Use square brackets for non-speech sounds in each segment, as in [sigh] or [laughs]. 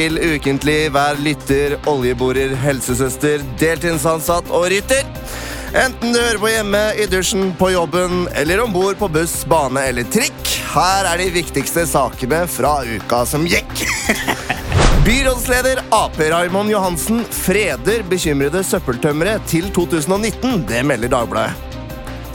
til ukentlig hver lytter, oljeborer, helsesøster, deltidsansatt og rytter. Enten du hører på hjemme, i dusjen, på jobben eller om bord på buss, bane eller trikk. Her er de viktigste sakene fra uka som gikk. [laughs] Byrådsleder Ap Raymond Johansen freder bekymrede søppeltømmere til 2019. Det melder Dagbladet.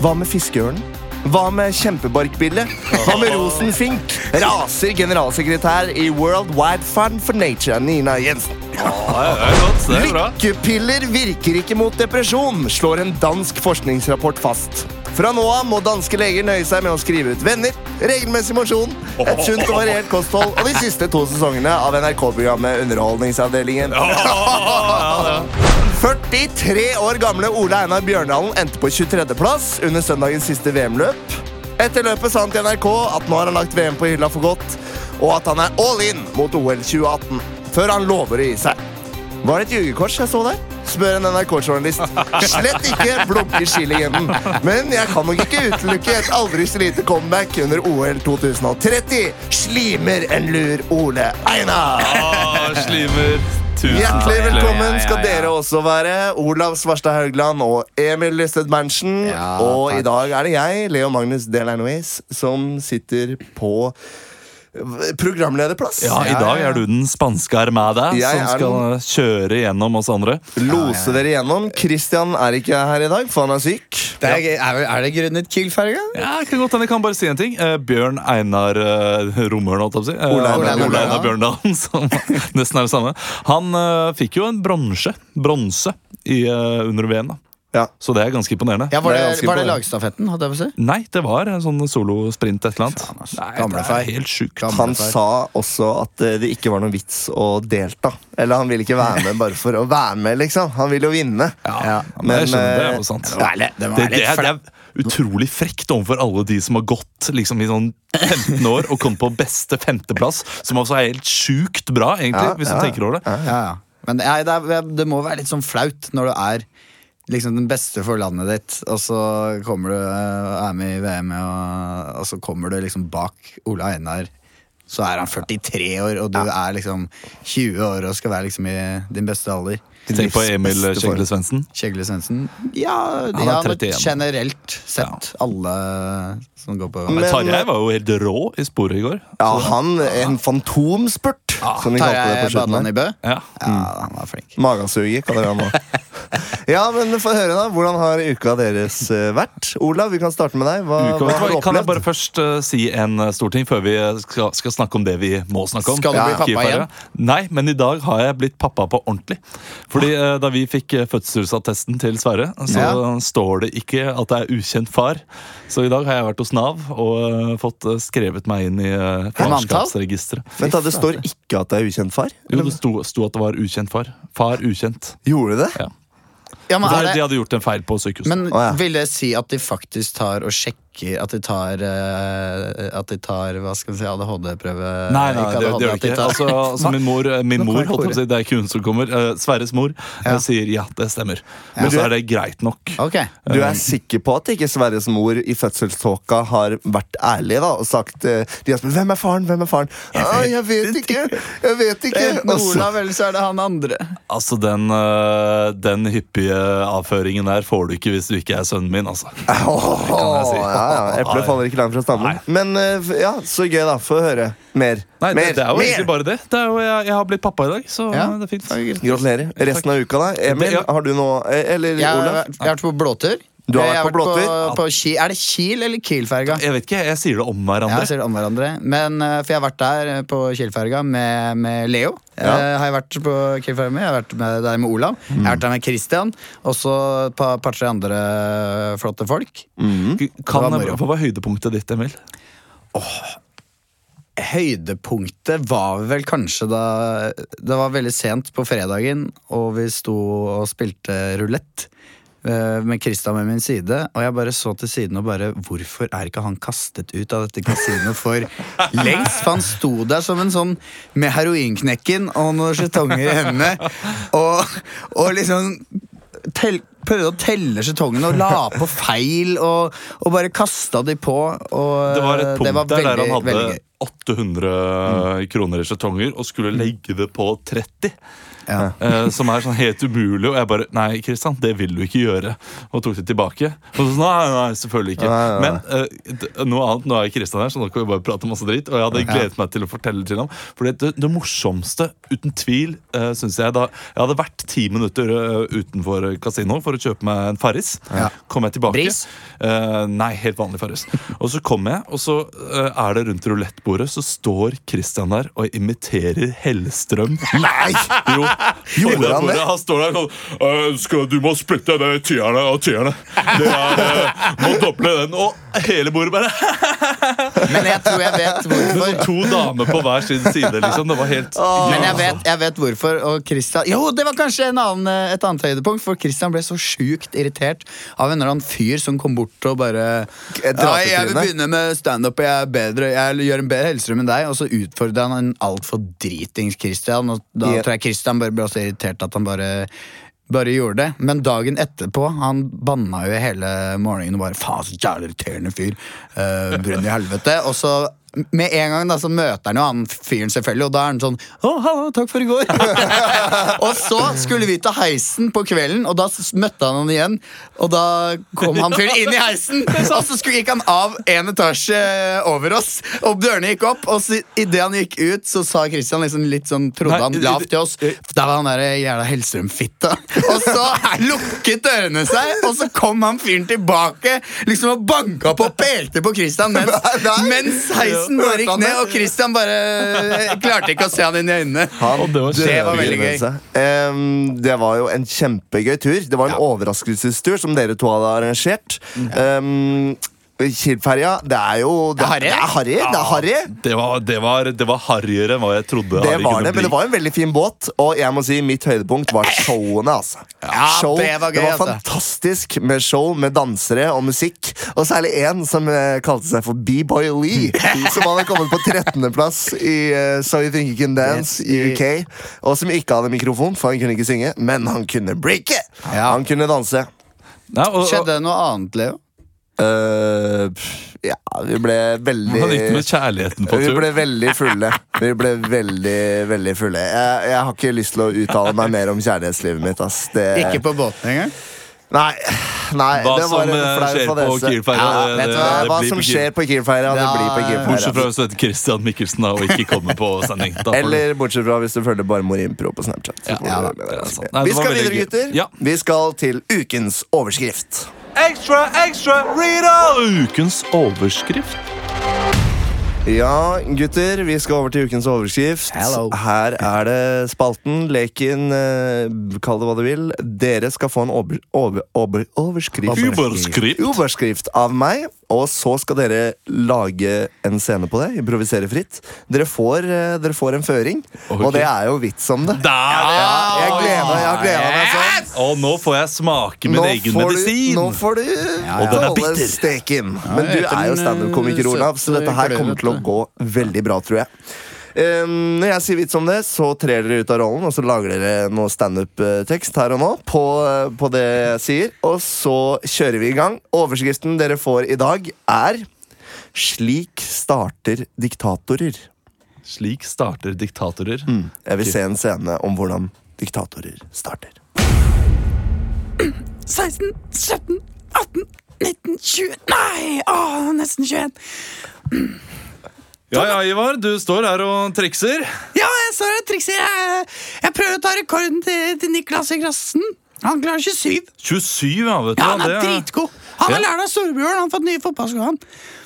Hva med fiskeørnen? Hva med kjempebarkbille? Hva med rosenfink? Raser generalsekretær i World Wide Fund for Nature, Nina Jensen. Er er. Lykkepiller virker ikke mot depresjon, slår en dansk forskningsrapport fast. Fra nå av må danske leger nøye seg med å skrive ut venner, regelmessig mosjon, et sunt og variert kosthold og de siste to sesongene av NRK-programmet Underholdningsavdelingen. 43 år gamle Ole Einar Bjørndalen endte på 23.-plass under søndagens siste VM-løp. Etter løpet sa han til NRK at nå har han lagt VM på hylla for godt, og at han er all in mot OL 2018, før han lover å gi seg. Var det et jugekors jeg så der? Spør en NRK-journalist. Slett ikke, blunker skilegenden. Men jeg kan nok ikke utelukke et aldri så lite comeback under OL 2030. Slimer en lur Ole Einar. Ah, slimer. Tusen Hjertelig velkommen skal dere også være. Olav Svarstad Haugland og Emil Listed Berntsen. Ja, og i dag er det jeg, Leo Magnus Delanois, som sitter på programlederplass. Ja, I dag er du den spanske armada Jeg som skal skal kjøre gjennom oss andre. Lose dere gjennom. Christian er ikke her i dag, for han er syk. Det er, er, er det grunnet Kiel-ferga? Ja, kan godt hende jeg kan bare si en ting. Eh, Bjørn Einar uh, Romøren, holdt jeg på å si. Eh, Ole Einar Bjørndalen. Einar Bjørndalen, [laughs] som nesten er det samme. Han eh, fikk jo en bronse, bronse i, eh, under VM, da. Ja. Så det er ganske imponerende. Ja, Var Det er det, var det lagstafetten? hadde jeg å si? Nei, det var en sånn solosprint et eller annet. Faen. Nei, Gamle det er feil. helt sjukt. Gamle Han feil. sa også at eh, det ikke var noen vits å delta. Eller han ville ikke være med bare for å være med, liksom. Han ville jo vinne. Ja. Men, jeg skjønner, det er eh, jo sant. det litt- det var det, litt det, er, det er utrolig frekt overfor alle de som har gått liksom, i sånn 15 år og kommet på beste femteplass, som også er helt sjukt bra, egentlig, Ja, hvis ja. du tenker over det. Ja, ja. Men ja, det, er, det må være litt sånn flaut når du er liksom den beste for landet ditt, og så kommer du eh, er med i VM, og, og så kommer du liksom bak Ola Einar. Så er han 43 år, og du er liksom 20 år og skal være liksom i din beste alder. Tenk på Emil. Kjegle Svendsen. Kjegle Svendsen. Ja, Han er men 31. generelt sett. Alle som går på Men Tarjei var jo helt rå i sporet i går. Ja, han En fantomspurt, som vi kalte det på slutten. I. Bø? Ja. Ja, han var flink. Magasuger, kaller vi han nå. [laughs] [laughs] Ja, men få høre, da. Hvordan har uka deres eh, vært? Olav, vi kan starte med deg. Hva, Uka, hva har du opplevd? kan jeg bare først uh, si en uh, stor ting før vi skal, skal snakke om det vi må snakke om? Skal du bli pappa igjen? Nei, men i dag har jeg blitt pappa på ordentlig. Fordi uh, Da vi fikk eh, fødselsattesten til Sverre, så Ja. står det ikke at det er ukjent far. Så i dag har jeg vært hos Nav og uh, fått eh, skrevet meg inn i uh, farskapsregisteret. Vent da, Det står ikke at det er ukjent far? Jo, det sto, sto at det var ukjent far. Far ukjent. Gjorde det? Ja. Ja, men, De, det, de hadde gjort en feil på sykehuset. men vil det si at de faktisk tar og sjekker At de tar eh, At de tar hva skal vi si, ADHD-prøve? Nei, nei, Ikke det, det gjør de ikke. tar- Altså, altså, min mor, min mor jeg holdt på å si, det er ikke hun som kommer. eh, Sverres mor Ja. eh, sier ja, det stemmer. Men Men så er det greit nok. Ok. Du er sikker på at ikke Sverres mor i fødselståka har vært ærlig da, og sagt eh, De har spurt 'Hvem er faren?' hvem er faren? «Ah, jeg vet ikke! Jeg vet ikke! Enten Og så- Olav, eller så er det han andre. Altså, den, eh, den hyppige avføringen der får du ikke hvis du ikke er sønnen min, altså. Åh, jeg si. Ja. Eplet faller ikke langt fra stammen. Nei. Men eh, ja, så gøy, da. Få høre. Mer. Nei, mer. det, det er jo mer. egentlig bare det. det er jo, jeg, jeg har blitt pappa i dag, så Ja. det er fint. Gratulerer. Resten av uka, da? Emil, Ja. har du noe eh, Eller Jeg Olav? jeg har vært på blåtur. Du har vært på blåtur? På, på Ki, er det Kiel eller Kiel-ferga? Jeg vet ikke, jeg sier det om Ja, hverandre. jeg sier det om hverandre. Men, eh, for jeg har vært der eh, på Kiel-ferga med, med Leo. Ja. Jeg har jeg vært på Kiel-ferga med Jeg har vært med der med Olav. Jeg har vært der med Christian. Og så et par- par-tre andre flotte folk. Mm. Kan, hva var høydepunktet ditt, Emil? Høydepunktet var vel kanskje da Det var veldig sent på fredagen, og vi sto og spilte rulett. Eh, Med Christian ved min side, og jeg bare så til siden og bare Hvorfor er ikke han kastet ut av dette kasinoet for lengst? For han sto der som en sånn med heroinknekken og noen skjetonger i hendene, og, og liksom tel, prøvde å telle skjetongene og la på feil, og, og bare kasta de på. Og Det var et punkt var der der han hadde gøy. 800 kroner i skjetonger og skulle legge det på 30. Ja. Eh, som er sånn helt umulig. Og jeg bare Nei, Kristian, det vil du ikke gjøre. Og tok det tilbake. Og så, nei, nei, selvfølgelig ikke. Nei, nei, nei. Men eh, noe annet, nå er Kristian her, så nå kan vi bare prate masse dritt. Og jeg hadde gledet meg til å fortelle til ham. For det, det morsomste, uten tvil, uh, syns jeg da Jeg hadde vært ti minutter eh, utenfor kasino for å kjøpe meg en Farris. Ja. Kom jeg tilbake. Bris? Uh, nei, helt vanlig Farris. Og så kommer jeg, og så uh, er det rundt rulettbordet, så står Kristian der og imiterer Hellstrøm. Nei! Jo, Gjorde han det? Han står der sånn «Øh, skal, Du må splitte det tierne og tierne. Det er, må doble den. Og hele bordet bare [laughs] Men jeg tror jeg vet hvorfor. To damer på hver sin side, liksom. Det var helt Men jeg vet, jeg vet hvorfor. Og Christian Jo, det var kanskje en annen, et annet høydepunkt. For Christian ble så sjukt irritert av en eller annen fyr som kom bort og bare ja, Jeg vil begynne med standup, jeg er bedre Jeg gjør en bedre helserum enn deg. Og så utfordret han en altfor dritings Christian. Og da yeah. tror jeg Christian bare ble så irritert at han bare bare gjorde det, Men dagen etterpå Han banna jo hele morgenen og bare Faen, så jævlig irriterende fyr. Uh, Brunn i helvete. Og så med en gang da, så møter han jo han fyren, selvfølgelig, og da er han sånn Å, hallo, takk for i går. [laughs] og så skulle vi ta heisen på kvelden, og da møtte han han igjen. Og da kom han fyren inn i heisen, [laughs] og så gikk han av en etasje over oss. Og dørene gikk opp, og så, idet han gikk ut, så sa Christian liksom litt sånn Trodde han lavt til oss. Da var han der jævla Hellstrøm-fitta. [laughs] Og så lukket dørene seg, og så kom han fyren tilbake liksom og banka på og pelte på Christian mens, mens heisen bare gikk ned, og Christian bare klarte ikke å se han inn i øynene. Han det var Det var veldig gøy. Um, det var jo en kjempegøy tur. Det var en overraskelsestur som dere to hadde arrangert. Um, Kiel-ferja, det er jo Det er harry. Det er harry. Det harry. Det var, det var, det var harryere enn hva jeg trodde. Det var kunne bli. men det var en veldig fin båt. Og jeg må si mitt høydepunkt var showene. altså Ja, Show, det var gøy, det var altså. fantastisk med show med dansere og musikk. Og særlig en som eh, kalte seg for B-Boy Lee. [laughs] som hadde kommet på 13.-plass i uh, So You Think You Can Dance i i- UK. Og som ikke hadde mikrofon, for han kunne ikke synge, men han kunne breake! Ja. Han kunne danse. Ja, og, og, Skjedde det noe annet, Leo? Eh, pff, ja, vi ble veldig han gikk med kjærligheten på vi ble veldig fulle. Vi ble veldig, veldig fulle. Jeg, jeg har ikke lyst til å uttale meg mer om kjærlighetslivet mitt. Ass. Det, Ikke på båten engang? Nei, nei Hva det var som en eh, flau skjer på Kielferga, Ja, det, det, hva? det Hva blir som på skjer på Kiel-ferja, det Ja, blir på Bortsett fra hvis du heter Christian Mikkelsen da, og ikke kommer på sending. Da Eller bortsett fra hvis du følger bare Mor Impro på Snapchat. Ja, ja. Vi skal videre, gutter. Ja. Vi skal til ukens overskrift. Ekstra, ekstra, Rita! Ukens overskrift. Ja, gutter, vi skal over til ukens overskrift. Hello. Her er det spalten, leken, eh, kall det hva du vil. Dere skal få en over, over, over, overskrift. Uberskrift. Uberskrift av meg, og så skal dere lage en scene på det. Improvisere fritt. Dere får, eh, dere får en føring, okay. og det er jo vits om det. Da! ja! Jeg gleder jeg gleder yes! meg sånn. Og nå får jeg smake min egen medisin. Du, nå får du Og ja. er holde steken. Men du er jo den, standup-komiker, eh, Olav, så dette her kommer til å gå veldig bra, tror jeg. Um, når jeg sier vits om det, så trer dere ut av rollen og så lager dere noe standup-tekst her og nå på, på det jeg sier. Og så kjører vi i gang. Overskriften dere får i dag, er 'Slik starter diktatorer'. Slik starter diktatorer. Jeg vil se en scene om hvordan diktatorer starter. 16, 17, 18, 19, 20 Nei! Åh, nesten 21. Ja, ja, Ivar, du står her og trikser. Ja, jeg står og trikser. Jeg, jeg prøver å ta rekorden til, til Niklas i klassen. Han klarer 27. 27, ja, vet du. Ja, Han er det er- dritgod. Han Ja. har lært av Storebjørn. Han har fått nye fotballsko. han.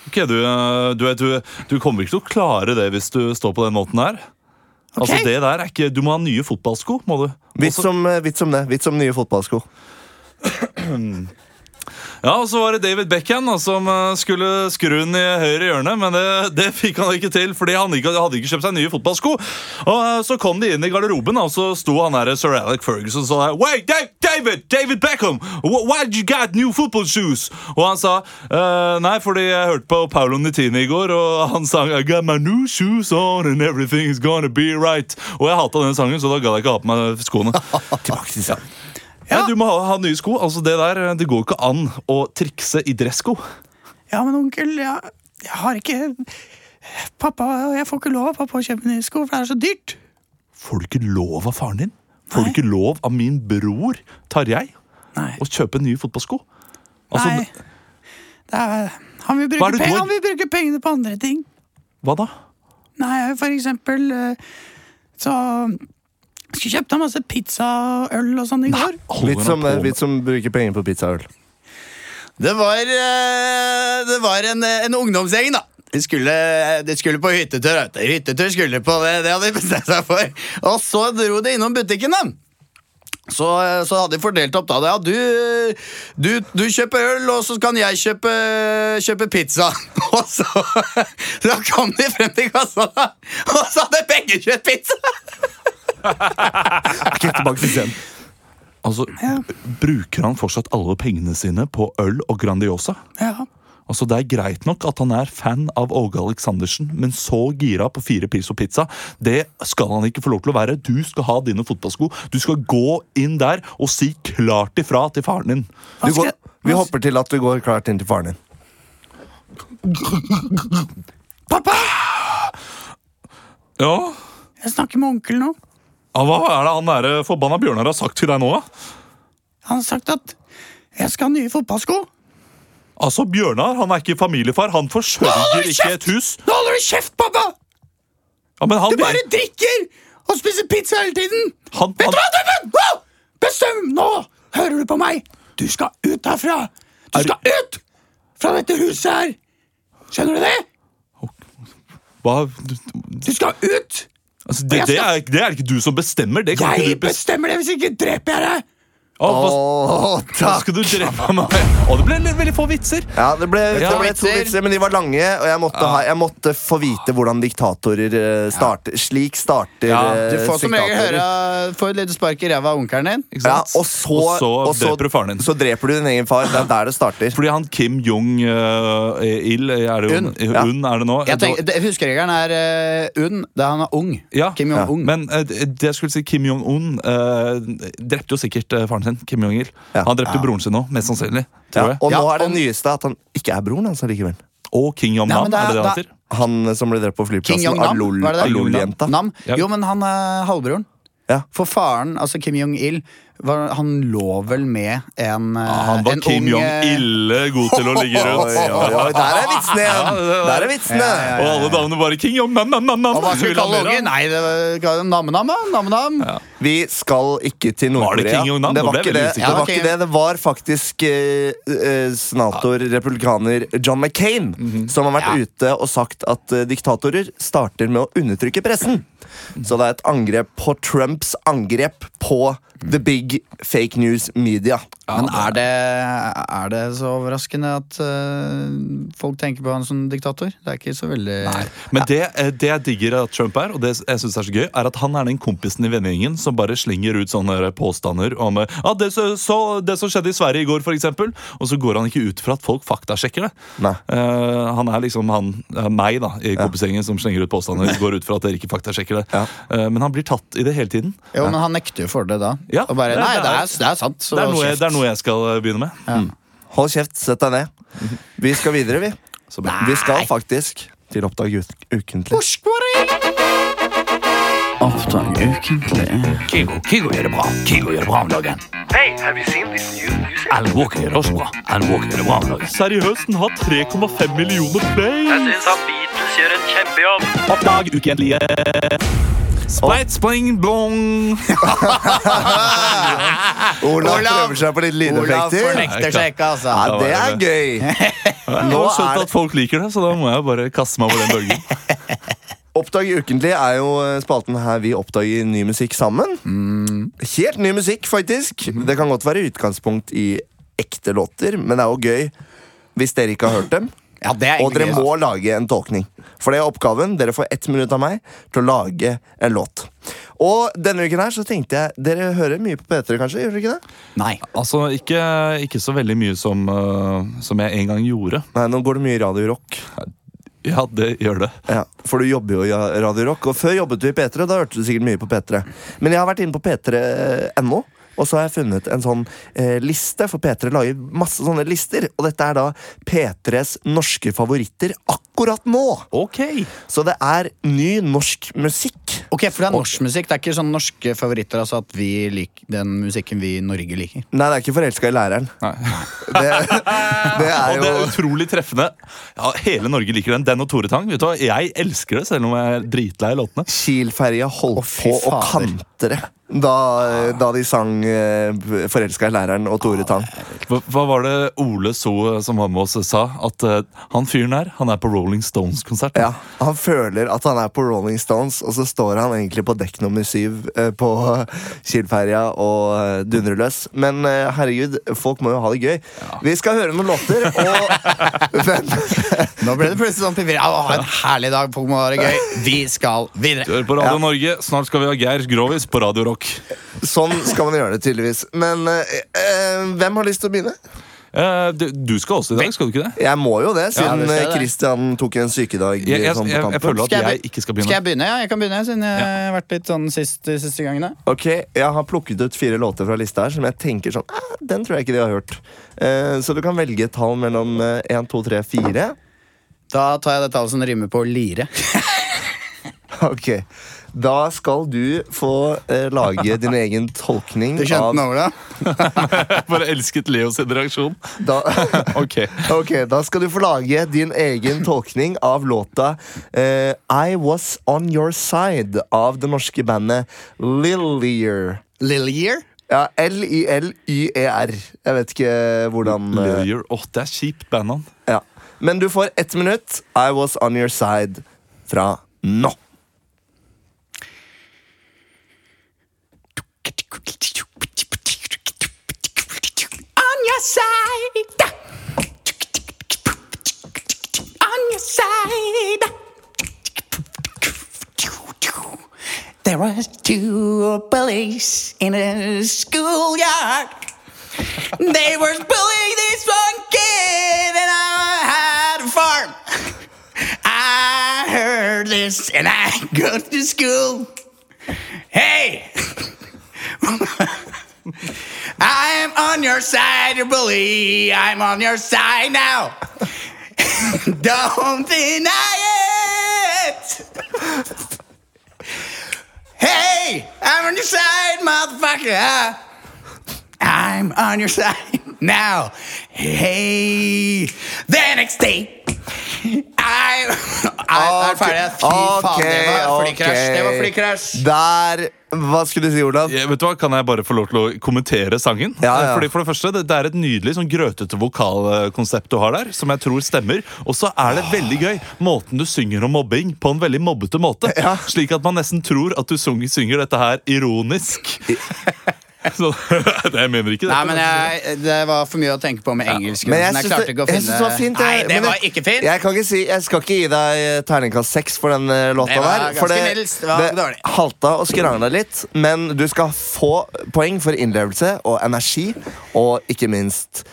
Ok, du, eh, du, vet, du, du kommer ikke til å klare det hvis du står på den måten her. Altså, det der er ikke, Du må ha nye fotballsko. må du. Vits Også- om, eh, vits om det. Vits om nye fotballsko. [clears throat] Ja, og så var det David Beckham da, som eh, skulle skru den i høyre hjørne, men det, det fikk han ikke til, fordi han ikke, hadde ikke kjøpt seg nye fotballsko. Og eh, Så kom de inn i garderoben, og så sto han der, Sir Alec Ferguson og sa Wait, David! David Beckham! wh- Why did you get new football shoes? Og han sa «Eh, Nei, fordi jeg hørte på Paolo Nitini i går, og han sang I got my new shoes on and everything is gonna be right. Og jeg hata den sangen, så da gadd jeg ikke ha på meg skoene. [laughs] Tilbake til scenen. Ja. Du må ha, ha nye sko. Altså Det der, det går ikke an å trikse i dressko. Ja, men onkel, jeg, jeg har ikke Pappa, jeg får ikke lov av pappa å kjøpe nye sko, for det er så dyrt. Får du ikke lov av faren din? Får du ikke lov av min bror Tarjei Nei. å kjøpe nye fotballsko? Altså, Nei. Er, han, vil bruke det du pe- har- han vil bruke pengene på andre ting. hva da? Nei, for eksempel eh, så skulle kjøpt deg masse pizza og sånn i går. Litt som, litt som bruker penger på pizza og øl. Det var, eh, det var en, en ungdomsgjeng, da. De skulle, de skulle på hyttetur. vet du. Hyttetur skulle på, det, det hadde de bestemt seg for. Og så dro de innom butikken, da. Så, så hadde de fordelt opp da. Ja, du, du, du kjøper øl, og så kan jeg kjøpe, kjøpe pizza. [laughs] Og så, så kom de frem til kassa, da. Og så hadde begge kjøpt pizza! [laughs] [laughs] Ikke tilbake til scenen. Altså, Bruker han fortsatt alle pengene sine på øl og Grandiosa? Ja. Altså, Det er greit nok at han er fan av Åge Aleksandersen, men så gira på fire pils og pizza, det skal han ikke få lov til å være. Du skal ha dine fotballsko. Du skal gå inn der og si klart ifra til faren din. Går, vi hopper til at du går klart inn til faren din. Pappa! Ja, Jeg snakker med onkel nå. Ja Hva er det han der forbanna Bjørnar har sagt til deg nå, da? Han har sagt at jeg skal ha nye fotballsko. Altså, Bjørnar han er ikke familiefar. Han forsørger ikke et hus. Nå holder du kjeft, pappa! Ja, men han, Du bare drikker og spiser pizza hele tiden! han, Vet du hva, Dubben? Nå! Bestem nå! Hører du på meg? Du skal ut herfra! Du skal ut fra dette huset her! Skjønner du det? hva, Du skal ut! Altså, det, det, er, det er ikke du som bestemmer. Det kan Jeg ikke du bes- bestemmer det, hvis ikke dreper jeg deg! Å, hva, Åh, hva takk! skal du drepe meg? Å, det ble litt- veldig få vitser. Ja, det ble, det Ja. ble to vitser, men de var lange, og jeg måtte, ha, jeg måtte få vite hvordan diktatorer eh, starter. Slik starter Ja, eh, Du får som regel høre Få et lite spark i ræva av onkelen din. Ikke Ja, sant? og så, og så dreper du faren din. Så dreper du din egen far. Det er der det starter. Fordi han Kim Jong-il er det jo Un. Ja. Un er det nå. Jeg tenker, det- Huskeregelen er uh, unn Det er han er ung. Ja, Kim Jong-un. Men eh, det jeg skulle si, Kim Jong-un eh, drepte jo sikkert eh, faren sin. Kim Jong-il. Ja. Han drepte broren sin nå, mest sannsynlig. Ja, Tror jeg. og nå Ja, er det nyeste at han ikke er broren hans likevel. Og King Nei, Jong-nam, er- er det det han heter? Han som ble drept på flyplassen. Alol-jenta. Nam? Ja. Jo, men han er halvbroren. Ja. For faren, altså Kim Jong-il, var- han lå vel med en, ja, Han var en Kim ung, eh, Jong-ille god til å ligge [laughs] rundt. oi, oi, der er vitsene igjen! Der er vitsene! Ja, ja, Og alle damene bare King Jong-nam-nam-nam. Og hva skal vi kalle ungen? Nei, Nam-Nam. Nam-Nam. Vi skal ikke til Nord-Korea. Det? Det var ikke det. var ikke det. Det var faktisk eh, eh, senator, republikaner John McCain Mhm. som har vært ute og sagt at eh, diktatorer starter med å undertrykke pressen. Så det er et angrep på Trumps angrep på the big fake news media. Men er det, er det så overraskende at uh, folk tenker på han som diktator? Det er ikke så veldig Men det, eh, det jeg digger at Trump er, og det jeg synes er så gøy, er at han er den kompisen i vennegjengen som bare slenger ut sånne påstander om eh, ah, det, så, så, det som skjedde i Sverige i går, eksempel. Og så går han ikke ut fra at folk faktasjekker det. Nei. Eh, han er liksom han, uh, meg da, i kompisgjengen som slenger ut påstander. [laughs] går ut fra at dere ikke faktasjekker det. Ja. Eh, men han blir tatt i det hele tiden. Jo, men han nekter jo for det da. Ja, og bare, nei, det er, det er sant. Så Det er, noe jeg, det er noe jeg skal eh, begynne med. Ja. Hold kjeft, sett deg ned. Vi skal videre, vi. Vi skal faktisk til Oppdag ukentlig. Oppdag ukentlig. Kygo, Kygo gjør det bra. Kygo gjør det bra om dagen. Hey, have you seen this new music? Alan Walker gjør det også bra. Alan Walker gjør det bra om dagen. Seriøst, den har 3,5 millioner play! Jeg syns Beatles gjør en kjempejobb. Oppdag ukentlige. Spleit, spling, blong! [laughs] Olav Olav- prøver seg på litt Olav lydeffekter. fornekter seg ikke, altså. Ja, det er gøy. Nå Nå har jeg skjønt er at folk liker det, så da må jeg bare kaste meg over den bølgen. [laughs] Oppdag ukentlig er jo eh, spalten her vi oppdager ny musikk sammen. Helt ny musikk, faktisk. Det kan godt være utgangspunkt i ekte låter, men det er jo gøy hvis dere ikke har hørt dem. Ja, det er Og dere må lage en tolkning. For det er oppgaven. Dere får ett minutt av meg til å lage en låt. Og denne uken her så tenkte jeg Dere hører mye på P3, kanskje? Gjør dere ikke det? Nei. Altså, ikke, ikke så veldig mye som, uh, som jeg en gang gjorde. Nei, nå går det mye Radio Rock. Ja, det gjør det. Ja, For du jobber jo i Radio Rock. Og før jobbet du i P3, da hørte du sikkert mye på P3. Men jeg har vært inne på p3.no Og så har jeg funnet en sånn eh, liste, for P3 lager masse sånne lister. Og dette er da P3s norske favoritter akkurat nå. Ok. Så det er ny norsk musikk. Ok, For det er norsk musikk, det er ikke sånn norske favoritter? Altså at vi liker den musikken vi i Norge liker? Nei, det er ikke forelska i læreren. Nei. Det, det er Og det er utrolig treffende. Ja, Hele Norge liker den. Den og Tore Tang. Vet du hva? Jeg elsker det, selv om jeg er dritlei låtene. Kiel-ferja holdt på å kantre da, da de sang eh, 'Forelska i læreren' og Tore Tang. Hva, hva var det Ole So som var med oss sa? At eh, han fyren her, han er på Rolling Stones-konsert. Ja, Han føler at han er på Rolling Stones, og så står han egentlig på dekk nummer syv eh, på Kiel-ferja og eh, dundrer løs. Men eh, herregud, folk må jo ha det gøy. Vi skal høre noen låter, og [laughs] men, Nå ble det plutselig sånn piperi. Ha en herlig dag, folk må ha det gøy. Vi skal videre. Du hører på Radio Norge. Snart skal vi ha Geir Grovis på Radio Rock. sånn skal man gjøre det, tydeligvis. Men øh, øh, hvem har lyst til å begynne? Eh, du, skal også i dag, skal du ikke det? Jeg må jo det, siden eh, det. Christian tok en sykedag. Jeg, jeg, sånn jeg, jeg føler at jeg jeg ikke skal begynne. Skal jeg begynne? Ja, jeg kan begynne, siden jeg har vært litt sånn sist, de siste gangene. Ok, Jeg har plukket ut fire låter fra lista her som jeg tenker sånn ah, Den tror jeg ikke de har hørt. Eh, så du kan velge et tall mellom én, to, tre, fire. Da tar jeg det tallet som rimer på lire. [laughs] Ok. Da skal du få eh, lage din egen tolkning Du kjente av den, Ola? Jeg [laughs] [laughs] bare elsket Leo sin reaksjon. da, [laughs] Ok. Ok, Da skal du få lage din egen tolkning av låta eh, I Was On Your Side av det norske bandet Lillier. Lillier? Ja, L-I-L-Y-E-R. Jeg vet ikke hvordan eh, Lawyer. Åh, det er kjipt bandnavn. Ja. Men du får ett minutt. I was on your side fra nå. Side. There was two bullies in a schoolyard. They were bullying this one kid, and I had a farm. I heard this, and I go to school. Hey! [laughs] I'm on your side, you bully. I'm on your side now. [laughs] Don't deny it. Hey, I'm on your side, motherfucker. I'm on your side [laughs] now. Hey, the next day. I, [laughs] I, Ok, ferdig. Fy faen, det var flykrasj. Det var flykrasj. Der Hva skulle du si, Olav? Ja, vet du hva, Kan jeg bare få lov til å kommentere sangen? Ja, ja. Fordi for Det første, det, det er et nydelig sånn grøtete vokalkonsept du har der, som jeg tror stemmer. Og så er det veldig gøy måten du synger om mobbing på en veldig mobbete måte. Ja. Slik at man nesten tror at du synger dette her ironisk. [laughs] Så, det, jeg mener ikke det. Nei, men jeg, Det var for mye å tenke på med engelsk. Men jeg jeg syns klarte det, ikke å jeg finne synes det var fint. Nei, det var ikke fint. Jeg kan ikke si Jeg skal ikke gi deg eh, terningkast seks for den eh, låta Det var der. middels. Det det dårlig. halta og skrangla litt, men du skal få poeng for innlevelse og energi, og ikke minst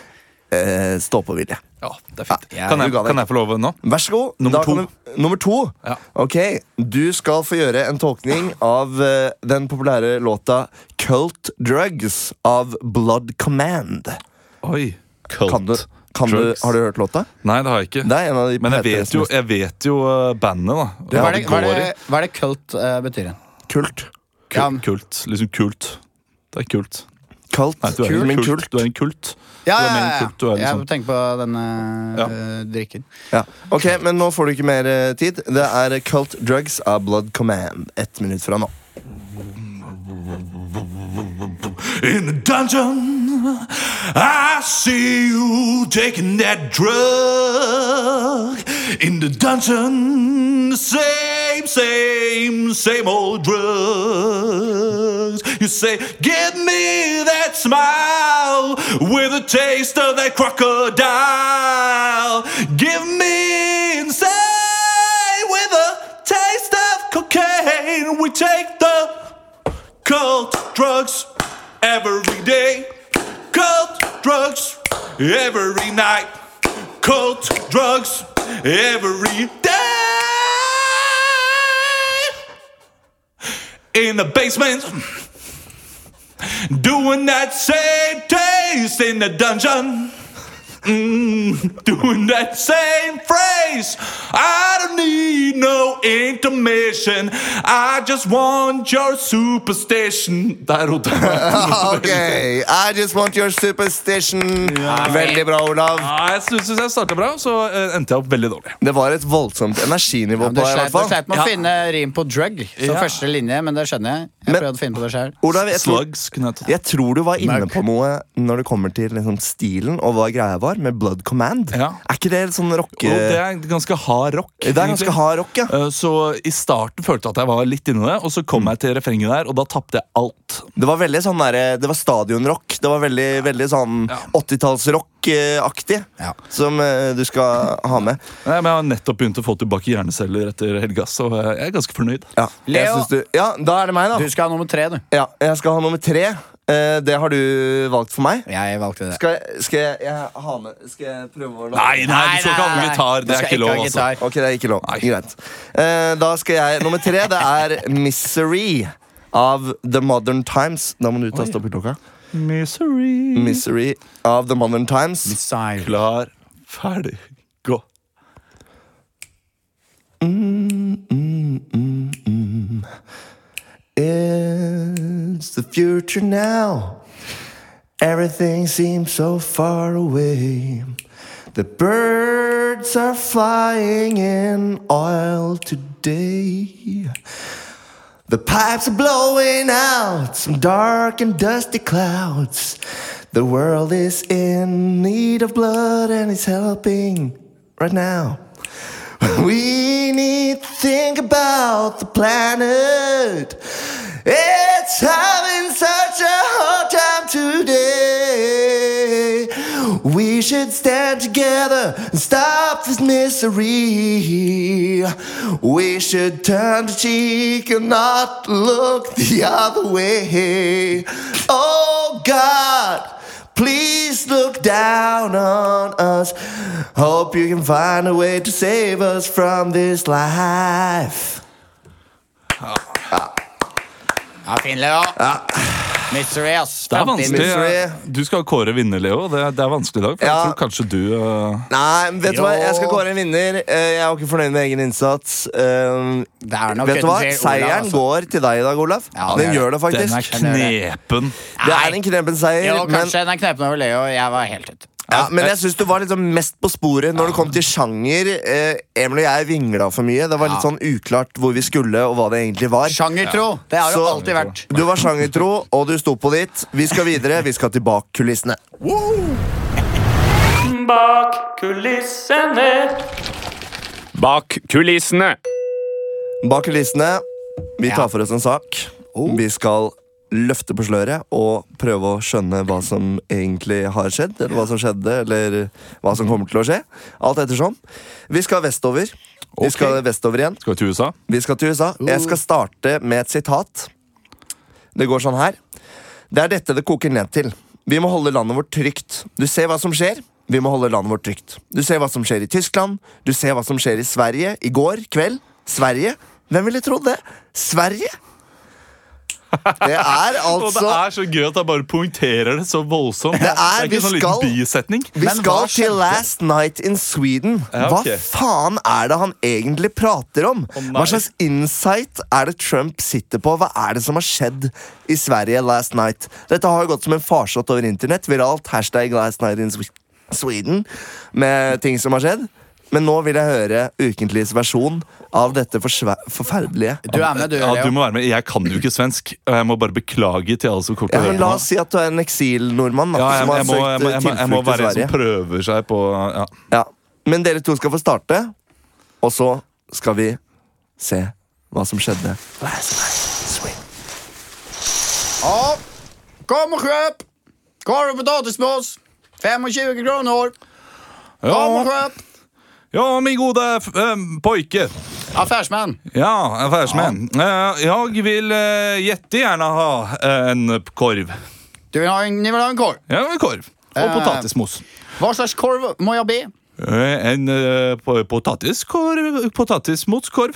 eh, stå-på-vilje. Ja, det er fint. Ja, kan, jeg, kan jeg få lov nå? Vær så god. Nummer Da to. Du, nummer to. Ja. Ok, Du skal få gjøre en tolkning av uh, den populære låta Cult Drugs av Blood Command. Oi. Cult Kan du, kan du, drugs. har du hørt låta? Nei, det har jeg ikke. Det er en av de Men jeg vet jo, jeg vet jo uh, bandet, da. Hva er det, hva er det, hva er det kult uh, betyr? Kult. Kult. Ja, kult. Liksom kult. Det er kult. Kult. Nei, du er, kult. kult. kult. Du er en kult. Ja, ja, ja, ja. Jeg må tenker på denne Ja. drikken. Ja. Ok, men nå får du ikke mer eh, tid. Det er Cult Drugs av Blood Command. Ett minutt fra nå. In the dungeon, I see you taking that drug. In the dungeon, same, same, same old drugs. You say, Give me that smile with a taste of that crocodile. Give me insane with a taste of cocaine. We take the Cult drugs every day. Cult drugs every night. Cult drugs every day. In the basement. Doing that same taste in the dungeon. Mm, [laughs] doing that same phrase. I don't need no intermission. I just want your superstition. Der rota jeg. [laughs] Ok, I just want your superstition. Veldig bra, Olav. Ja, jeg syns jeg starta bra, så eh, endte jeg opp veldig dårlig. Det var et voldsomt energinivå Ja, på deg, du sleit med å Ja. finne rim på drug som Ja. første linje, men det skjønner jeg. Jeg Men- prøvde å finne på det selv Olav, jeg tror, jeg tror du var inne på noe når det kommer til liksom, stilen og hva greia var med Blood Command. Ja. Er ikke det sånn rocke... Og det er ganske hard rock. Det er ganske hard rock, ja. Eh, Så i starten følte jeg at jeg var litt inni det, og så kom jeg til refrenget der, og da tapte jeg alt. Det var veldig sånn der, Det var stadionrock. Det var veldig, veldig sånn Ja. 80-tallsrock-aktig. Ja. Som uh, du skal ha med. Nei, men Jeg har nettopp begynt å få tilbake hjerneceller etter helga, så jeg er ganske fornøyd. Ja, Leo. du, ja, da er det meg, da. Du skal ha nummer tre, du. Ja, jeg skal ha nummer tre. Eh, det har du valgt for meg. Jeg valgte det. Skal jeg, skal jeg, jeg ha med Skal jeg prøve å lage Nei, nei, du skal ikke ha med gitar. Det er ikke lov. altså. Ok, det er ikke lov. Greit. Eh, da skal jeg Nummer tre, det er Misery av The Modern Times. Da må du ta stoppeklokka. Misery. Misery av The Modern Times. Missile. Klar, ferdig, gå. It's the future now. Everything seems so far away. The birds are flying in oil today. The pipes are blowing out some dark and dusty clouds. The world is in need of blood and it's helping right now. [laughs] We need to think about the planet. It's having such a hard time today. We should stand together and stop this misery. We should turn the cheek and not look the other way. Oh God. Please look down on us. Hope you can find a way to save us from this life. Ah. Ah. Ja, fin, Leo. Ah. Mystery, ass. Det er vanskelig. Misery. Du skal kåre vinner, Leo. Det, det er vanskelig i dag. For Ja. jeg tror kanskje du uh... Nei, men vet du hva? Jeg skal kåre en vinner. Jeg Jeg jo ikke fornøyd med egen innsats. Um, Det er nok Vet du hva? Seieren altså. går til deg i dag, Olaf. Ja, Den er gjør det faktisk. Den er knepen. Det er en knepen seier, Jo, men, kanskje den er knepen over Leo. Jeg var helt ute. Ja, men jeg syns du var liksom mest på sporet når det kom til sjanger. Eh, Emil og jeg vingla for mye. Det var litt Ja. sånn uklart hvor vi skulle, og hva det egentlig var. Sjangertro. Det har jo Så- alltid vært. Du var sjangertro, og du sto på ditt. Vi skal videre. Vi skal til bak kulissene. Bak kulissene. Bak kulissene. Bak kulissene. Vi tar for oss en sak. Vi skal løfte på sløret og prøve å skjønne hva som egentlig har skjedd. Eller hva som skjedde, eller hva som kommer til å skje. Alt ettersom. Vi skal vestover. Vi skal vestover igjen. Skal vi til USA? Vi skal til USA. Jeg skal starte med et sitat. Det går sånn her. Det er dette det koker ned til. Vi må holde landet vårt trygt. Du ser hva som skjer. Vi må holde landet vårt trygt. Du ser hva som skjer i Tyskland. Du ser hva som skjer i Sverige i går kveld. Sverige. Hvem ville trodd det? Sverige? Det er [laughs] Og det altså er så gøy at jeg bare poengterer det så voldsomt. Det er- ikke vi sånn skal- bisetning. Vi skal til? Last Night in Sweden. Ja, Hva faen er det han egentlig prater om? Hva slags insight er det Trump sitter på? Hva er det som har skjedd i Sverige last night? Dette har jo gått som en farsott over internett. Viralt. Hashtag Last Night in Sweden. Med ting som har skjedd. Men nå vil jeg høre ukentligs versjon av dette forferdelige. Du er med, du, Ja, du må være med. Jeg kan jo ikke svensk, og jeg må bare beklage til alle som kommer Ja, til å men høre la oss si at du er en eksilnordmann Ja, som har jeg, må, søkt tilflukt til Sverige. jeg må være en som prøver seg på ja. Ja, Men dere to skal få starte, og så skal vi se hva som skjedde. Ja, kom og kjøp! Korv og potetmos. 25 kroner. Kom og Ja, kjøp! Ja, min gode eh, pojke. Affärsman. Ja, affärsmän. Eh, jag vill uh, jättegärna ha eh, en korv. Du vil ha en, ni ha en korv? Ja, en korv. Og Eh. potatismos. Hva slags korv må jeg be? Eh, en uh, potatiskorv Potatismoskorv.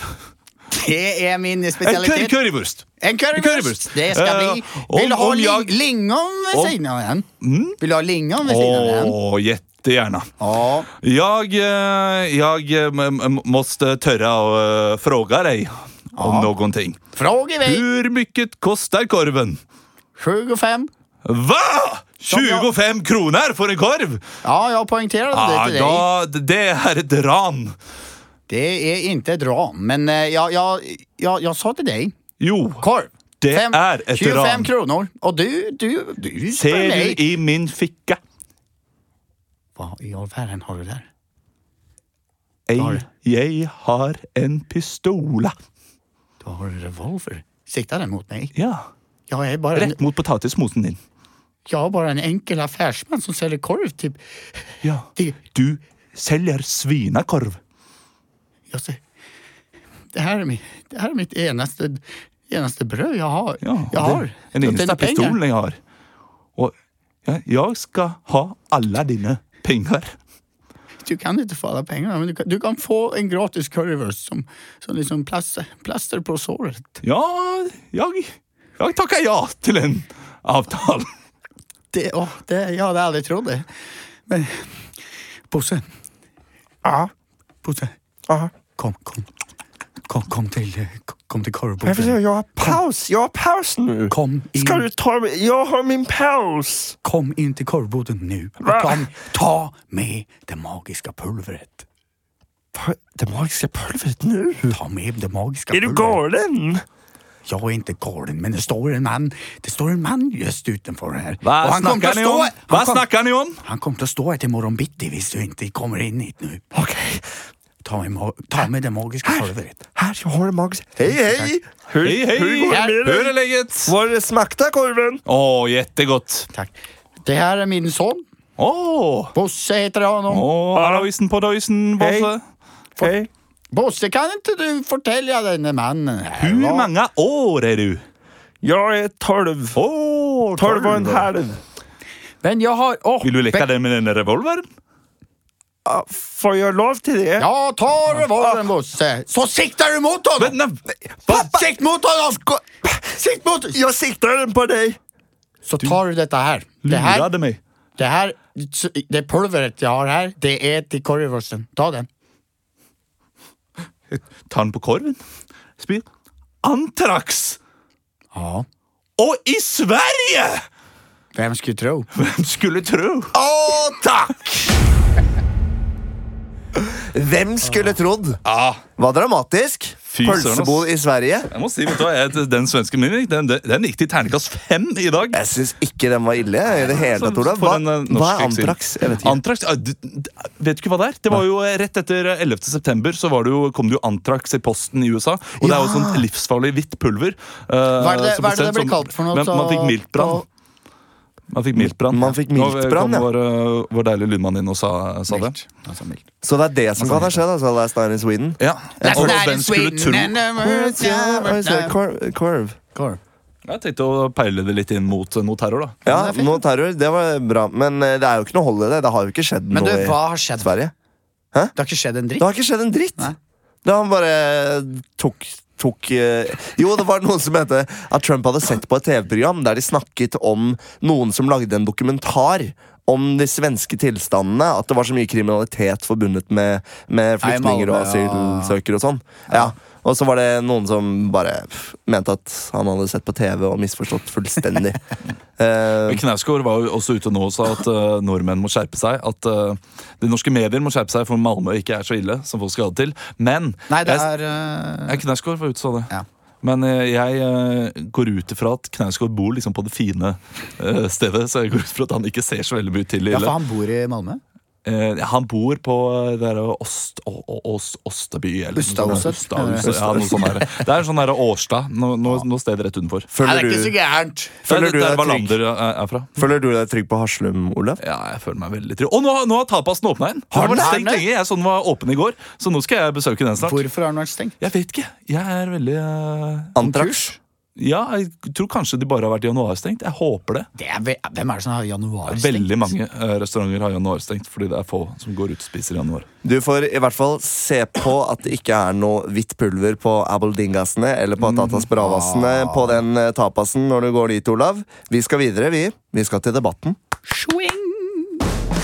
Det er min En currywurst. En currywurst. Det skal bli. Eh, Vil du ha ling lingon ved siden av den? Vil du ha lingon ved siden av den? Jättegärna. Ja. Jag, eh, jag eh, måste törra och eh, fråga dig om någonting. Fråga iväg. Hur mycket kostar korven? 25. Va? 25 kroner for en korv? Ja, jeg poengterer det det til deg da, det er et ran. Det er ikke et ran, men jeg, jag, jag, jag, jag sa til deg Jo, Korv. Det Fem, er et 25 ran. 25 kroner. Og du, du, du ser du i min ficka? Vad i all verden har du der? Jeg, jeg har en pistola. Du har en revolver. Sikta den mot meg? Ja, Jag bare... Rett mot potetmosen din. Jeg är bare en enkel affærsmann som selger korv till... Ja, De... du selger svinekorv. Ja, se. det, her er, mitt, det här är mitt eneste, eneste, brød jeg har. Ja, jeg har. Den eneste pistolen jeg har. Og jeg skal ha alle dina pengar. Du kan ikke få alle pengene, men du kan, du kan få en gratis currywurst som, som liksom plaster, plaster på såret. Ja, jeg, jeg takker ja til en avtal. Det, å, det, jag det aldrig trott det. Men Bosse. Ja. Bosse. Aha. Kom, kom. Kom, kom til eh, kom til Jag, korvbordet. Jeg har paus. Jeg har paus nu. Kom inn. Skal du ta meg Jeg har min paus. kom inn til korvboden nu. Och ta, ta med det magiske pulveret. Det magiske pulveret nu? Ta med det magiske pulveret. Er du galen? er ikke inte galen, men det står en man, det står en man just utenfor her. Hva Och han kommer ni om? kom- snackar ni om? Han kommer att stå her til morgen bitti hvis du ikke kommer inn hit nu. Okej. Ta med, ta med det magiske pulvret. ditt. Her har det magisk Hei, hei! Hei, hei! hej! hur går det Hvor smakte korven? Å, oh, Var det smakta korven? Åh, jättegott. Takk. Det her er min sønn. Åh, Bosse heter honom. åh, Aloisen på Døysen, Bosse. Hei. Bosse, kan ikke du fortelle denne mannen her? Hvor mange år er du? Jeg er tolv. Åh, Tolv og en halv. Men jeg har... oh, Vil du leke den med denne revolvern? Får jeg lov til det? Ja, tar revolvern Bosse. Så siktar du mot ham! Men, nej, Pappa! Sikt mot ham! Sikt mot... Jeg siktar den på deg. Så tar du dette her. Det her, det her det pulveret jeg har her, det er til korvrosten. Ta den. Ta den på korven. Spill. Antrax! Ja. Og i Sverige! Hvem skulle tro? Hvem skulle tro? Å, tack! Hvem skulle trodd? Ja, Var dramatisk. Pølsebod i Sverige. jeg må si, vet du hva, jeg, Den svenske min den, den, den gikk til terningkast fem i dag. Jeg syns ikke den var ille. i det hele tatt, Olav. Hva, eh, hva er antrax? Jeg vet ikke. Antrax, ja, du- Vet du ikke hva det er? Det var jo eh, Rett etter 11. september så var det jo, kom det jo Antrax i posten i USA. Og det er jo Ja. sånt livsfarlig hvitt pulver. Uh, Hva er det, som hva er det det blir kalt for noe? Men, man fikk miltbrann. Man fikk miltbrann. Man fikk Nå miltbrann, kom ja. Vår, eh, vår deilige lydmann inn og sa, sa det. Altså. Så det er det som kan ha skjedd? Altså, Last Night in Sweden? Ja. Last Og night in skulle Sweden tro Ja. Korv. korv. Jeg tenkte å peile det litt inn mot eh, noe terror, da. Ja, noe terror. Det var bra. Men eh, det er jo ikke noe hold i det. Det har jo ikke skjedd Men du, noe hva har skjedd? Sverige. Det har ikke skjedd en dritt? Det har ikke skjedd en dritt. Nei. Det han bare tok Tok, eh, jo, det var noen som mente at Trump hadde sett på et TV-program der de snakket om noen som lagde en dokumentar om de svenske tilstandene. At det var så mye kriminalitet forbundet med, med flyktninger og asylsøkere og sånn. Ja. Og så var det noen som bare pff, mente at han hadde sett på TV og misforstått fullstendig. [laughs] uh, Knausgård var jo også ute nå og sa at uh, nordmenn må skjerpe seg. At uh, de norske medier må skjerpe seg, for Malmö ikke er så ille som folk skal ha det til. Men Nei, det er uh, Knausgård var ute og sa det. Ja. Men eh, jeg eh, går ut ifra at Knausgård bor liksom på det fine eh, stedet. Så jeg går ut ifra at han ikke ser så veldig mye til det Ja, for han bor i Malmö? Eh, han bor på det der Ost, o, Ås- Osteby eller. Ustadhuset, Ja. [laughs] Det er en sånn Årstad. Noe, noe, noe sted rett utenfor. Nei, det er ikke så gærent. føler, er, er føler du deg trygg på Haslum, Olav? Ja, jeg føler meg veldig trygg. Og nå, nå har tapasen åpna igjen! Har den stengt det? lenge. Jeg så den var åpen i går, så nå skal jeg besøke den snart. Hvorfor har den vært stengt? Jeg vet ikke. Jeg er veldig uh, Antrax? Ja, jeg tror kanskje de bare har vært januarstengt. Jeg håper det. Det er, ve- hvem er det som har januar Veldig mange eh, restauranter har januarstengt fordi det er få som går ut og spiser i januar. Du får i hvert fall se på at det ikke er noe hvitt pulver på abeldingasene eller på Tatas bravasene på den eh, tapasen når du går dit, Olav. Vi skal videre, vi. Vi skal til debatten.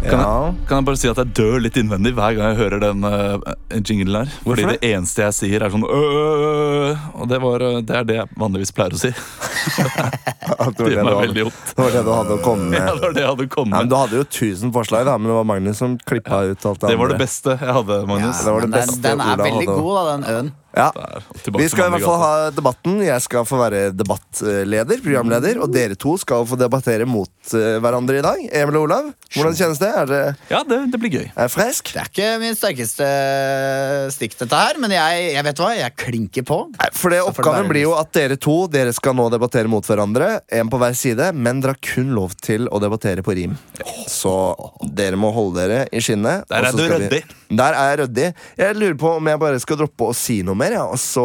Kan, Ja. jeg, kan jeg bare si at jeg dør litt innvendig hver gang jeg hører den uh, jinglen her. Fordi det? det eneste jeg sier, er sånn øh, Og det, var, øh, det er det jeg vanligvis pleier å si. [laughs] At Det det, var veldig vondt. det var det du hadde å komme med. [laughs] Ja, det var det jeg hadde å komme med. med. du hadde jo tusen forslag, da, men det var Magnus som klippa ut alt det Det var det beste jeg hadde, Magnus. det var det beste den, den er veldig hadde. god, da, den øen. Ja. Vi skal i hvert fall ha debatten. Jeg skal få være debattleder, programleder, og dere to skal få debattere mot eh, hverandre i dag. Emil og Olav, hvordan kjennes det? Er det Ja, det, det blir gøy. er det fresk? Det er ikke min sterkeste stikk, dette her, men jeg, jeg vet hva, jeg klinker på. Nei, For det Oppgaven blir jo at dere to Dere skal nå debattere mot hverandre, en på hver side, men dere har kun lov til å debattere på rim. Så dere må holde dere i skinnet. Der er du ryddig. Der er jeg ryddig. Jeg lurer på om jeg bare skal droppe å si noe mer, ja, og så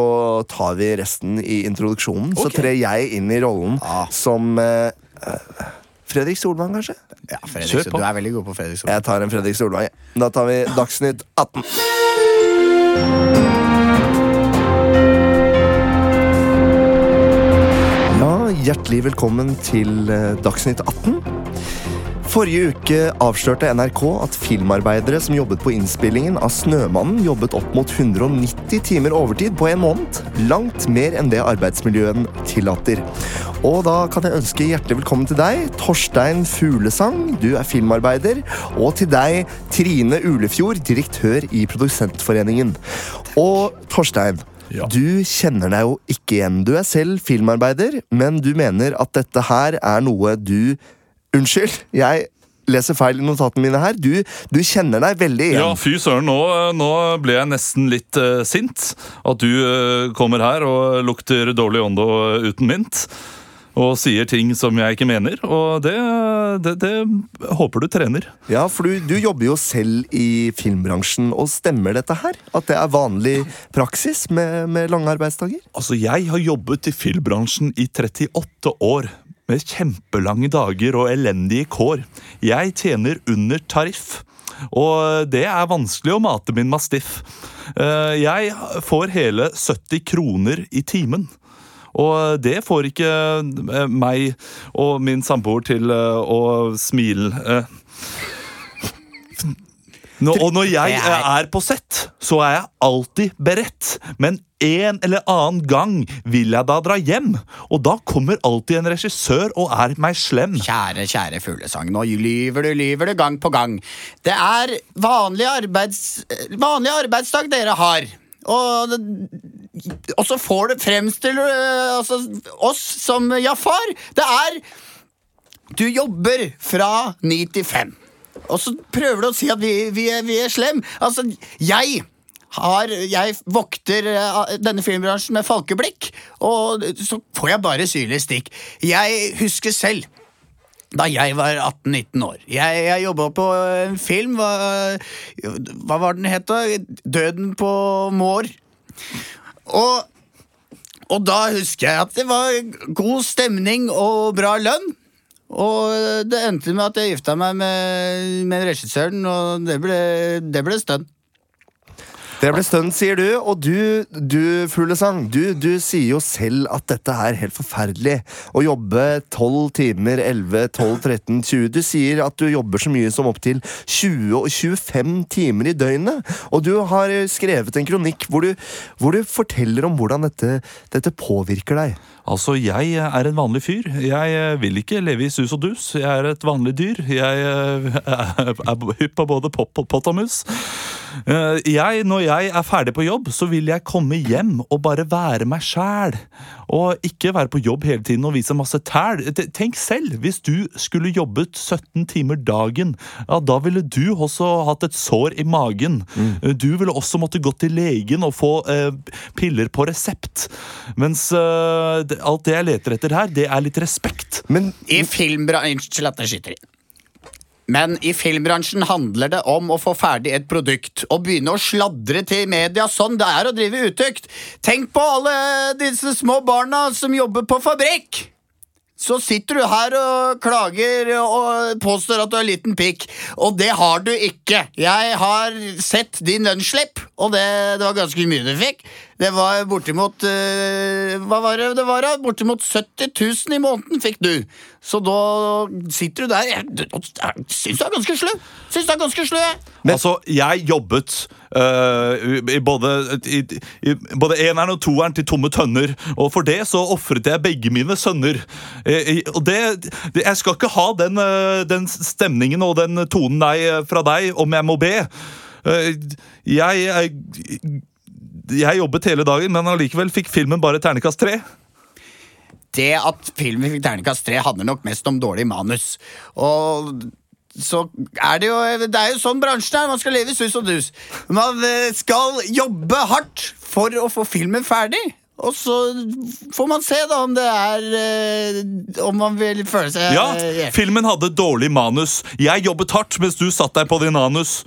tar vi resten i introduksjonen. Så Ok. trer jeg inn i rollen Ah. som eh, Fredrik Solvang, kanskje? Ja, Fredrik. Du er veldig god på Fredrik Solvang. Jeg tar en Fredrik Solvang. Ja. Da tar vi Dagsnytt 18. Ja, hjertelig velkommen til eh, Dagsnytt 18. Forrige uke avslørte NRK at filmarbeidere som jobbet på innspillingen av Snømannen, jobbet opp mot 190 timer overtid på en måned. Langt mer enn det arbeidsmiljøen tillater. Og da kan jeg ønske hjertelig velkommen til deg, Torstein Fuglesang. Du er filmarbeider. Og til deg, Trine Ulefjord, direktør i Produsentforeningen. Og Torstein, Ja. du kjenner deg jo ikke igjen. Du er selv filmarbeider, men du mener at dette her er noe du Unnskyld, jeg leser feil i notatene mine her. Du, du kjenner deg veldig igjen. Ja, fy søren, nå, nå ble jeg nesten litt uh, sint. At du uh, kommer her og lukter dårlig åndo og uten mynt. Og sier ting som jeg ikke mener. Og det, det, det håper du trener. Ja, for du, du jobber jo selv i filmbransjen, og stemmer dette her? At det er vanlig praksis med, med lange arbeidsdager? Altså, jeg har jobbet i filmbransjen i 38 år. Med kjempelange dager og elendige kår. Jeg tjener under tariff. Og det er vanskelig å mate min mastiff. Eh, Jeg får hele 70 kroner i timen. Og det får ikke eh, meg og min samboer til eh, å smile. Eh. Nå, og når jeg er- eh, på sett, så er jeg alltid beredt. Men en eller annen gang vil jeg da dra hjem. Og da kommer alltid en regissør og er meg slem. Kjære, kjære fuglesang, nå lyver du, lyver du gang på gang. Det er vanlig, arbeids, vanlig arbeidsdag dere har. Og, og så får du fremstille øh, altså, oss som Jafar. Det er Du jobber fra ni til fem. Og så prøver du å si at vi, vi, er, vi er slem. Altså, jeg har, jeg vokter eh, denne filmbransjen med falkeblikk, og så får jeg bare syrlig stikk. Jeg husker selv da jeg var 18-19 år. Jeg, jeg jobba på en film. Hva, hva var den het? da? 'Døden på Mår'. Og, og da husker jeg at det var god stemning og bra lønn. Og det endte med at jeg gifta meg med, med regissøren, og det ble, det ble stønn. Det ble stunt, sier du. Og du, du Fuglesang, du, du sier jo selv at dette er helt forferdelig. Å jobbe 12 timer, 11, 12, 13, 20 Du sier at du jobber så mye som opptil 20 og 25 timer i døgnet. Og du har skrevet en kronikk hvor du, hvor du forteller om hvordan dette, dette påvirker deg. Altså, jeg er en vanlig fyr. Jeg eh, vil ikke leve i sus og dus. Jeg er et vanlig dyr. Jeg eh, [laughs] er hypp på både pop og pott og mus. Eh, jeg, når jeg er ferdig på jobb, så vil jeg komme hjem og bare være meg sjæl. Og ikke være på jobb hele tiden og vise masse tæl. Tenk selv, hvis du skulle jobbet 17 timer dagen, ja, da ville du også hatt et sår i magen. Mm. Du ville også måtte gå til legen og få eh, piller på resept. Mens eh, alt det jeg leter etter her, det er litt respekt. Men I filmbransjen Unnskyld at jeg skyter inn. Men i filmbransjen handler det om å få ferdig et produkt og begynne å sladre til media sånn det er å drive utukt. Tenk på alle disse små barna som jobber på fabrikk. Så sitter du her og klager og påstår at du har liten pikk, og det har du ikke. Jeg har sett din lønnsslipp, og det, det var ganske mye du fikk. Det var bortimot uh, Hva var det det var? da? Bortimot 70 000 i måneden fikk du. Så da sitter du der Jeg, jeg syns du er ganske slu. Syns du er ganske slu, jeg. altså, jeg jobbet uh, i både, i, i både eneren og toeren til tomme tønner. Og for det så ofret jeg begge mine sønner. Eh, i- og det, det, jeg skal ikke ha den, øh, den stemningen og den tonen deg, fra deg om jeg må be. Uh, jeg, jeg jeg jobbet hele dagen, men allikevel fikk filmen bare ternekast tre. Det at filmen fikk ternekast tre, handler nok mest om dårlig manus. Og så er det jo Det er jo sånn bransjen er. Man skal leve i sus og dus. Man eh, skal jobbe hardt for å få filmen ferdig. Og så får man se da om det er eh, Om man vil føle seg Ja, eh, filmen hadde dårlig manus. Jeg jobbet hardt mens du satt deg på din anus.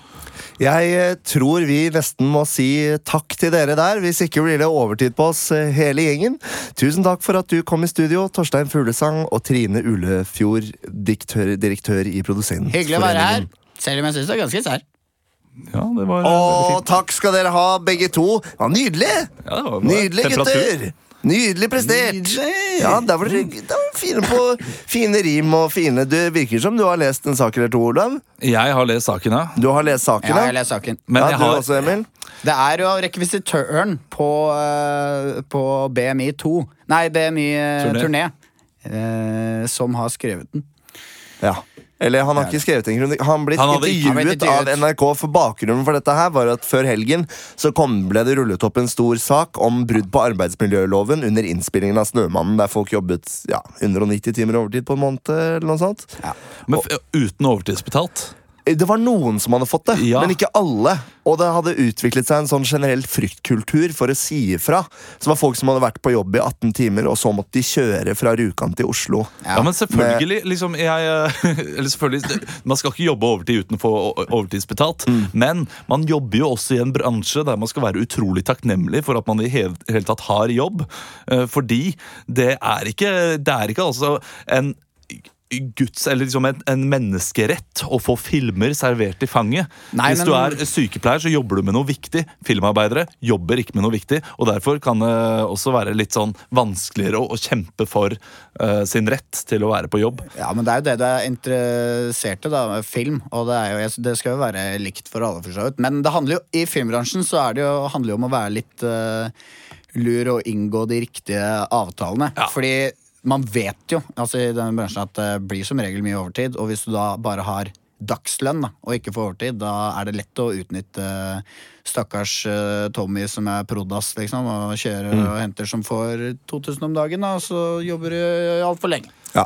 Jeg eh, tror vi nesten må si takk til dere der. Hvis ikke blir det overtid på oss eh, hele gjengen. Tusen takk for at du kom i studio, Torstein Fuglesang og Trine Ullefjord, diktør, direktør i Produsentforeningen. Hyggelig å være her. Selv om jeg syns det er ganske sær. Ja, det var Å, veldig fint. takk skal dere ha, begge to. Det var nydelig! Ja, det var Nydelig, temperatur. gutter! Nydelig prestert! Nydelig. Ja, der var dere der fine på fine rim og fine Det virker som du har lest en sak eller to, Olav. Jeg har lest saken, ja. Du har lest saken, Ja, jeg har lest saken. Men ja, jeg du har også, Emil? Det er jo rekvisitøren på, eh, på BMI2 Nei, BMI-turné Turné. eh, som har skrevet den. Ja. Eller han har ikke skrevet en kronikk. Han blitt Han intervjuet av. NRK, for bakgrunnen for dette her var at før helgen så kom, ble det rullet opp en stor sak om brudd på arbeidsmiljøloven under innspillingen av Snømannen, der folk jobbet ja, 190 timer overtid på en måned, eller noe sånt. men, f- uten overtidsbetalt. Det var noen som hadde fått det, Ja. men ikke alle. Og det hadde utviklet seg en sånn generell fryktkultur for å si ifra. Det var folk som hadde vært på jobb i 18 timer, og så måtte de kjøre fra Rjukan til Oslo. Ja, men selvfølgelig, liksom, jeg, eh, [laughs] eller selvfølgelig Man skal ikke jobbe overtid uten å få overtidsbetalt, overtidsbetalt. Men man jobber jo også i en bransje der man skal være utrolig takknemlig for at man i hele, hele tatt har jobb. Eh, Fordi det er ikke, det er ikke altså en Guds, eller liksom en, en menneskerett å få filmer servert i fanget. Nei, Hvis men- du er sykepleier, så jobber du med noe viktig. Filmarbeidere jobber ikke med noe viktig. Og derfor kan det også være litt sånn vanskeligere å, å kjempe for uh, sin rett til å være på jobb. Ja, men det er jo det du er interessert i, da. Film. Og det, er jo, det skal jo være likt for alle, for så vidt. Men det handler jo, i filmbransjen så er det jo, handler jo om å være litt uh, lur og inngå de riktige avtalene. Ja. Fordi man vet jo altså i denne bransjen at det blir som regel mye overtid. Og hvis du da bare har dagslønn da, og ikke får overtid, da er det lett å utnytte eh, stakkars eh, Tommy som er prodas, liksom, og kjører Mm. og henter som får 2000 om dagen, da, og så jobber du altfor lenge. Ja.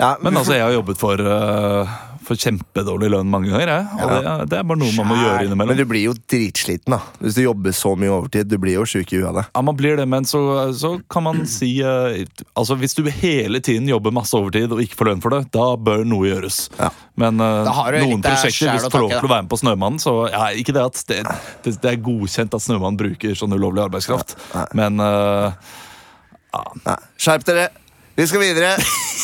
Ja, Men altså, jeg har jobbet for, eh, for kjempedårlig lønn mange ganger. Jeg. Og det, det er bare noe man må gjøre innimellom. Men du blir jo dritsliten da hvis du jobber så mye overtid. Du blir jo sjuk i huet av det. Ja, man blir det, men så, så kan man si eh, Altså, Hvis du hele tiden jobber masse overtid og ikke får lønn for det, da bør noe gjøres. Ja. Men eh, Da har du noen prosjekter, hvis du får lov til å være med på Snømannen, så ja, Ikke det at det, det, det er godkjent at Snømannen bruker sånn ulovlig arbeidskraft, men eh, Nei, Skjerp dere! Vi skal videre!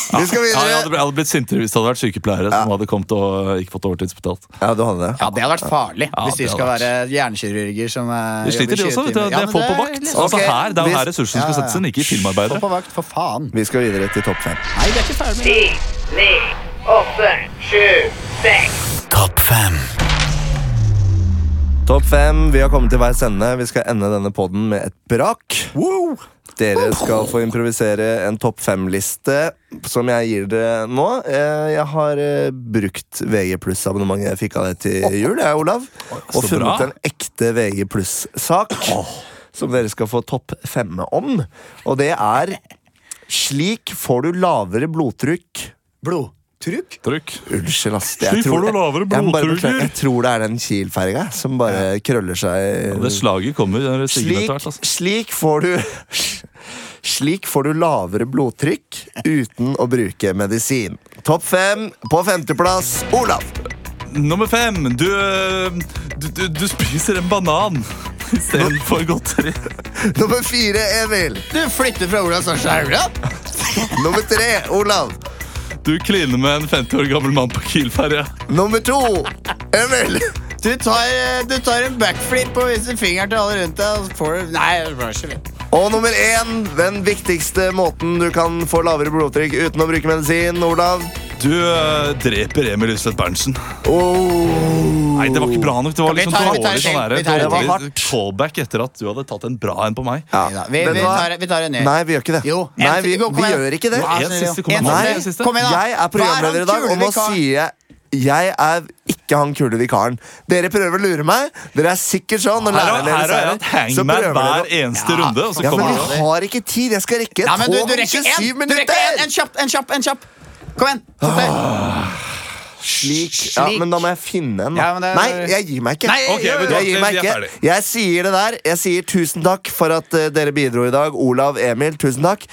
Vi skal ja, jeg, videre! hadde, jeg hadde blitt sintere hvis det hadde vært sykepleiere som hadde kommet og ikke fått overtidsbetalt. Ja, du hadde det. Ja, det hadde vært farlig Ja, hvis de skal vært. være hjernekirurger som eh, De sliter, de også. 20 vet du. Det Ja, er få på vakt. liksom- Altså, her, det er jo her ressursene skal settes inn, ikke i Få filmarbeidere. på vakt, for faen. Vi skal videre til topp fem. Nei, vi er ikke ferdig med Ti, det. ni, åtte, sju, seks. Topp fem. Topp fem. Vi har kommet til veis ende. Vi skal ende denne podden med et brak. Dere skal få improvisere en topp fem-liste som jeg gir dere nå. Eh, Jeg har eh, brukt VG pluss-abonnementet jeg fikk av deg til jul, jeg, Olav. Og funnet en ekte VG pluss-sak som dere skal få topp femme om. Og det er Slik får du lavere blodtrykk. Blodtrykk? Trykk. Unnskyld, ass. Slik får du lavere Jeg, bare blodtrykk. jeg tror det er den Kiel-ferga som bare krøller seg Det slaget kommer det er slik, hvert. Slik får du Slik får du lavere blodtrykk uten å bruke medisin. Topp fem på femteplass Olav. Nummer fem. Du, øh, du, du, du spiser en banan [laughs] istedenfor godteri. [laughs] Nummer fire Emil. Du flytter fra Olavs Sarstad Haugland? Nummer tre Olav. Du kliner med en 50 år gammel mann på Kiel-ferja. Nummer to Emil. Du tar, eh, du tar en backflip og viser fingeren til alle rundt deg. Og så får du Nei, det var ikke. Og nummer én, den viktigste måten du kan få lavere blodtrykk uten å bruke medisin, Olav. Du øh, dreper Emil Lyseth Berntsen. Oh. Nei, det var ikke bra nok. Det var Vi liksom tar- vi tar dårlig det sånn her, Vi tar det dårlig callback etter at du hadde tatt en bra en på meg. Ja. Vi- vi tar det- vi tar en ny. Nei, vi gjør ikke det. Jo, Nei, en- vi, jo, kom vi igjen. gjør ikke det. En siste kommentar. Nei, Kom igjen, da. Jeg er programleder i Hva er dag, han og nå kule vikaren? sier jeg jeg er ikke han kule vikaren. Dere prøver å lure meg. Dere er sikkert sånn når læreren deres har er her. Så prøver hver dere å- eneste runde. Ja, men vi har ikke tid. Jeg skal rekke et Ja, tog om 27 minutter! en, en kjapp, en kjapp, en kjapp. Kom igjen. fortere. Slik. Ja, men da må jeg finne en. da. Ja, det er- Nei, jeg gir meg ikke. Nei, okay, jeg, du jeg gir meg ikke. Jeg sier det der. Jeg sier tusen takk for at uh, dere bidro i dag. Olav, Emil, tusen takk.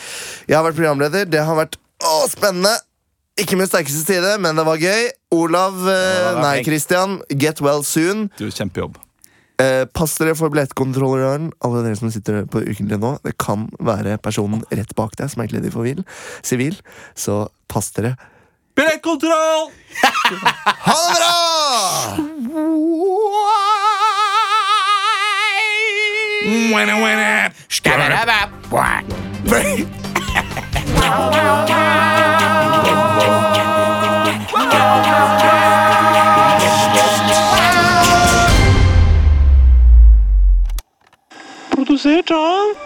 Jeg har vært programleder. Det har vært å, spennende. Ikke min sterkeste side, men det var gøy. Olav, ja, var nei. Christian, get well soon. Du, kjempejobb. Eh, pass dere for billettkontrolløren, alle dere som sitter på ukentlig nå. Det kan være personen rett bak deg som er kledd i forvil- sivil, så pass dere. Billettkontroll! Ha det bra! Skabberabab. Bye. Produsert av